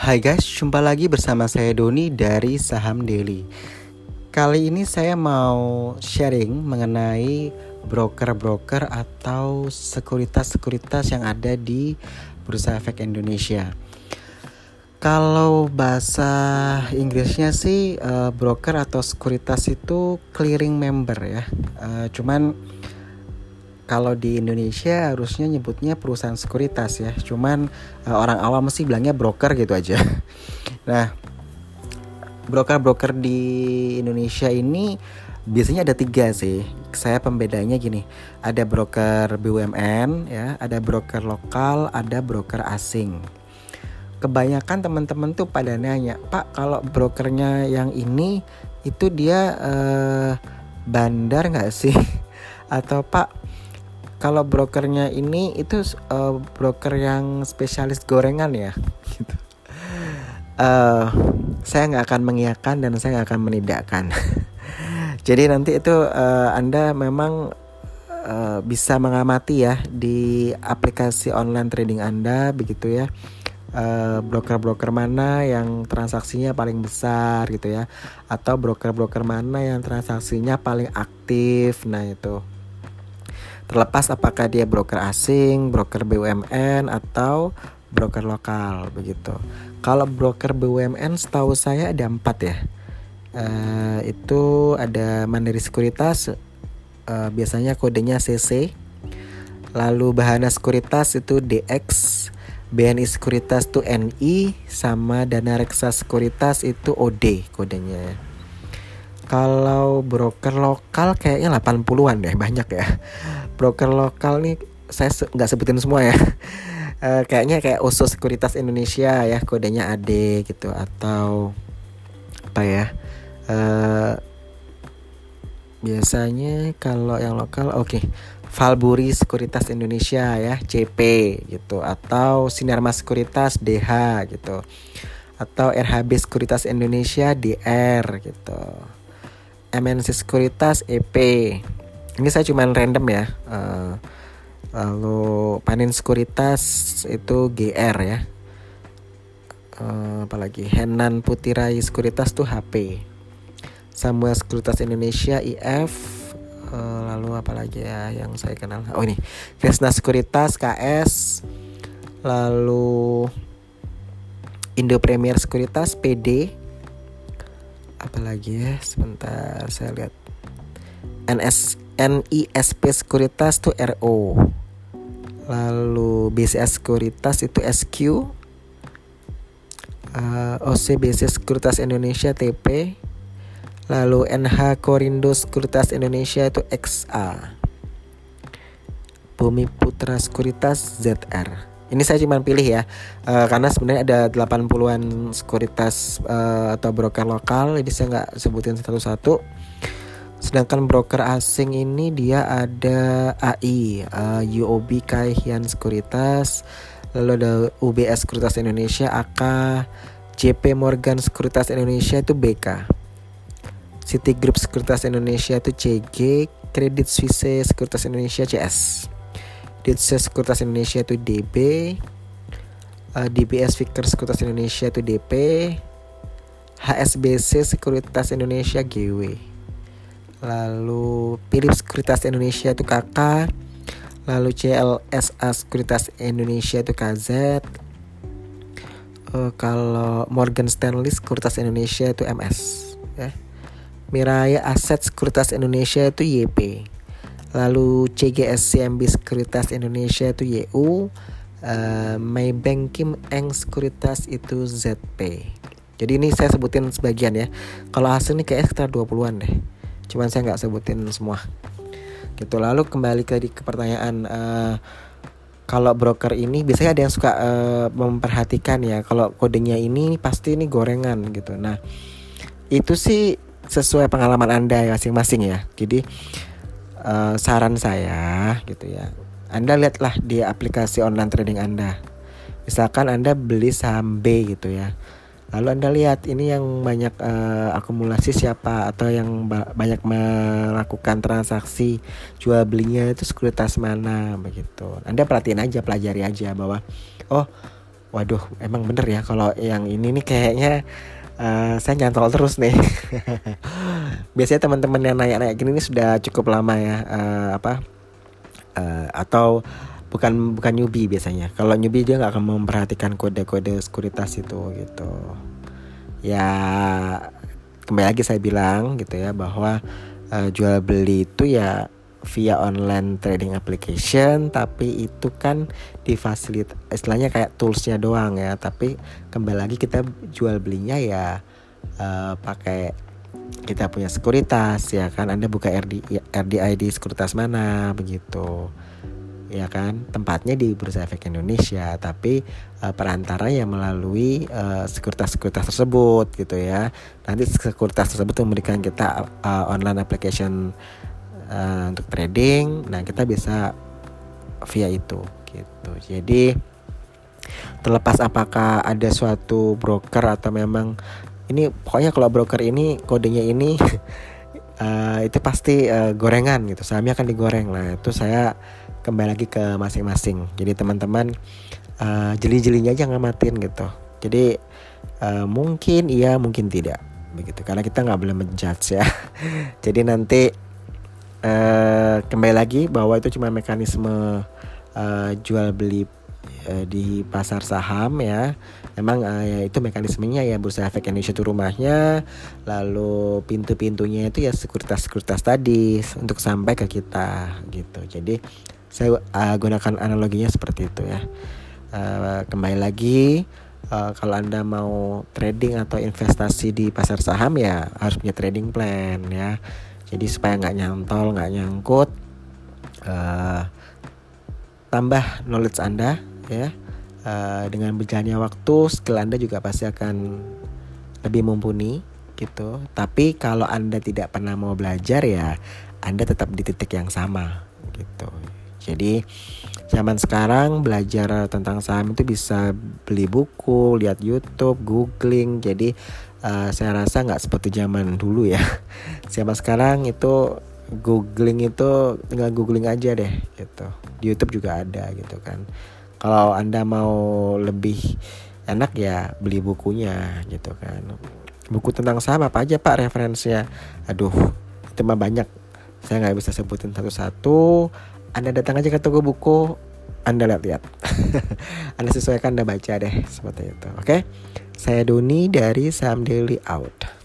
Hai guys, jumpa lagi bersama saya Doni dari Saham Daily. Kali ini saya mau sharing mengenai broker-broker atau sekuritas-sekuritas yang ada di Bursa Efek Indonesia. Kalau bahasa Inggrisnya sih uh, broker atau sekuritas itu clearing member ya. Uh, cuman kalau di Indonesia harusnya nyebutnya perusahaan sekuritas ya. Cuman uh, orang awam sih bilangnya broker gitu aja. Nah, broker-broker di Indonesia ini biasanya ada tiga sih. Saya pembedanya gini, ada broker BUMN ya, ada broker lokal, ada broker asing. Kebanyakan teman-teman tuh pada nanya, Pak kalau brokernya yang ini itu dia uh, bandar nggak sih? Atau Pak kalau brokernya ini itu uh, broker yang spesialis gorengan ya gitu. Uh, saya nggak akan mengiyakan dan saya nggak akan menidakkan. Jadi nanti itu uh, Anda memang uh, bisa mengamati ya di aplikasi online trading Anda begitu ya. broker-broker uh, mana yang transaksinya paling besar gitu ya atau broker-broker mana yang transaksinya paling aktif nah itu Terlepas apakah dia broker asing, broker BUMN atau broker lokal begitu. Kalau broker BUMN setahu saya ada empat ya. Uh, itu ada Mandiri Sekuritas, uh, biasanya kodenya CC. Lalu Bahana Sekuritas itu DX, BNI Sekuritas itu NI, sama Dana Reksa Sekuritas itu OD kodenya. Kalau broker lokal kayaknya 80-an deh, banyak ya. Broker lokal nih saya nggak se sebutin semua ya. Uh, kayaknya kayak usus sekuritas Indonesia ya kodenya AD gitu atau apa ya? Uh, biasanya kalau yang lokal oke okay. Valburi Sekuritas Indonesia ya CP gitu atau Sinarmas Sekuritas DH gitu atau RHB Sekuritas Indonesia DR gitu MNC Sekuritas EP ini saya cuma random ya. Uh, lalu panen sekuritas itu GR ya. Uh, apalagi? Henan Putirai Sekuritas tuh HP Samuel Sekuritas Indonesia IF uh, eh, lalu apalagi ya yang saya kenal? Oh ini. Kresna Sekuritas KS lalu Indo Premier Sekuritas PD apalagi ya? Sebentar saya lihat. NS NISP Sekuritas itu RO lalu BCS Sekuritas itu SQ uh, OCBC Sekuritas Indonesia TP lalu NH Korindo Sekuritas Indonesia itu XA Bumi Putra Sekuritas ZR ini saya cuma pilih ya uh, karena sebenarnya ada 80-an sekuritas uh, atau broker lokal jadi saya nggak sebutin satu-satu Sedangkan broker asing ini dia ada AI, uh, eh, UOB Kaihian Sekuritas, lalu ada UBS Sekuritas Indonesia, AK, JP Morgan Sekuritas Indonesia itu BK. Citigroup Sekuritas Indonesia itu CG, Credit Suisse Sekuritas Indonesia CS. Ditse Sekuritas Indonesia itu DB, uh, eh, DBS Victor Sekuritas Indonesia itu DP, HSBC Sekuritas Indonesia GW lalu Philips Sekuritas Indonesia itu KK lalu CLSA Sekuritas Indonesia itu KZ uh, kalau Morgan Stanley Sekuritas Indonesia itu MS ya. Miraya Aset Sekuritas Indonesia itu YP lalu CGS CMB Sekuritas Indonesia itu YU uh, Maybank Kim Eng Sekuritas itu ZP jadi ini saya sebutin sebagian ya. Kalau hasil ini kayak sekitar 20-an deh. Cuman saya nggak sebutin semua. Gitu. Lalu kembali ke, ke pertanyaan uh, kalau broker ini biasanya ada yang suka uh, memperhatikan ya kalau kodenya ini pasti ini gorengan gitu. Nah itu sih sesuai pengalaman anda ya masing-masing ya. Jadi uh, saran saya gitu ya. Anda lihatlah di aplikasi online trading anda. Misalkan anda beli saham B gitu ya. Lalu Anda lihat ini yang banyak uh, akumulasi siapa atau yang ba banyak melakukan transaksi jual belinya itu sekuritas mana begitu. Anda perhatiin aja, pelajari aja bahwa oh waduh emang bener ya kalau yang ini nih kayaknya uh, saya nyantol terus nih. Biasanya teman-teman yang nanya-nanya gini nih sudah cukup lama ya uh, apa uh, atau bukan bukan newbie biasanya. Kalau newbie dia nggak akan memperhatikan kode-kode sekuritas itu gitu. Ya kembali lagi saya bilang gitu ya bahwa uh, jual beli itu ya via online trading application tapi itu kan difasilit istilahnya kayak toolsnya doang ya. Tapi kembali lagi kita jual belinya ya uh, pakai kita punya sekuritas ya kan. Anda buka RD, RDID sekuritas mana begitu. Ya kan? Tempatnya di Bursa Efek Indonesia tapi uh, perantara yang melalui uh, sekuritas-sekuritas tersebut gitu ya. Nanti sekuritas tersebut memberikan kita uh, online application uh, untuk trading nah kita bisa via itu gitu. Jadi terlepas apakah ada suatu broker atau memang ini pokoknya kalau broker ini kodenya ini uh, itu pasti uh, gorengan gitu. Sahamnya akan digoreng lah. Itu saya kembali lagi ke masing-masing. Jadi teman-teman uh, jeli-jelinya aja ngamatin gitu. Jadi uh, mungkin iya mungkin tidak begitu. Karena kita nggak boleh menjudge ya. Jadi nanti uh, kembali lagi bahwa itu cuma mekanisme uh, jual beli uh, di pasar saham ya. Emang uh, ya itu mekanismenya ya bursa efek Indonesia itu rumahnya. Lalu pintu-pintunya itu ya sekuritas-sekuritas tadi untuk sampai ke kita gitu. Jadi saya uh, gunakan analoginya seperti itu ya. Uh, kembali lagi uh, kalau anda mau trading atau investasi di pasar saham ya harus punya trading plan ya jadi supaya nggak nyantol nggak nyangkut uh, tambah knowledge anda ya. Uh, dengan berjalannya waktu skill anda juga pasti akan lebih mumpuni gitu. Tapi kalau anda tidak pernah mau belajar ya anda tetap di titik yang sama gitu. Jadi zaman sekarang belajar tentang saham itu bisa beli buku lihat YouTube googling. Jadi uh, saya rasa nggak seperti zaman dulu ya. Siapa sekarang itu googling itu tinggal googling aja deh gitu. Di YouTube juga ada gitu kan. Kalau anda mau lebih enak ya beli bukunya gitu kan. Buku tentang saham apa aja pak referensinya? Aduh itu mah banyak. Saya nggak bisa sebutin satu-satu anda datang aja ke toko buku anda lihat-lihat Anda sesuaikan Anda baca deh seperti itu oke okay? saya Doni dari Saham Daily Out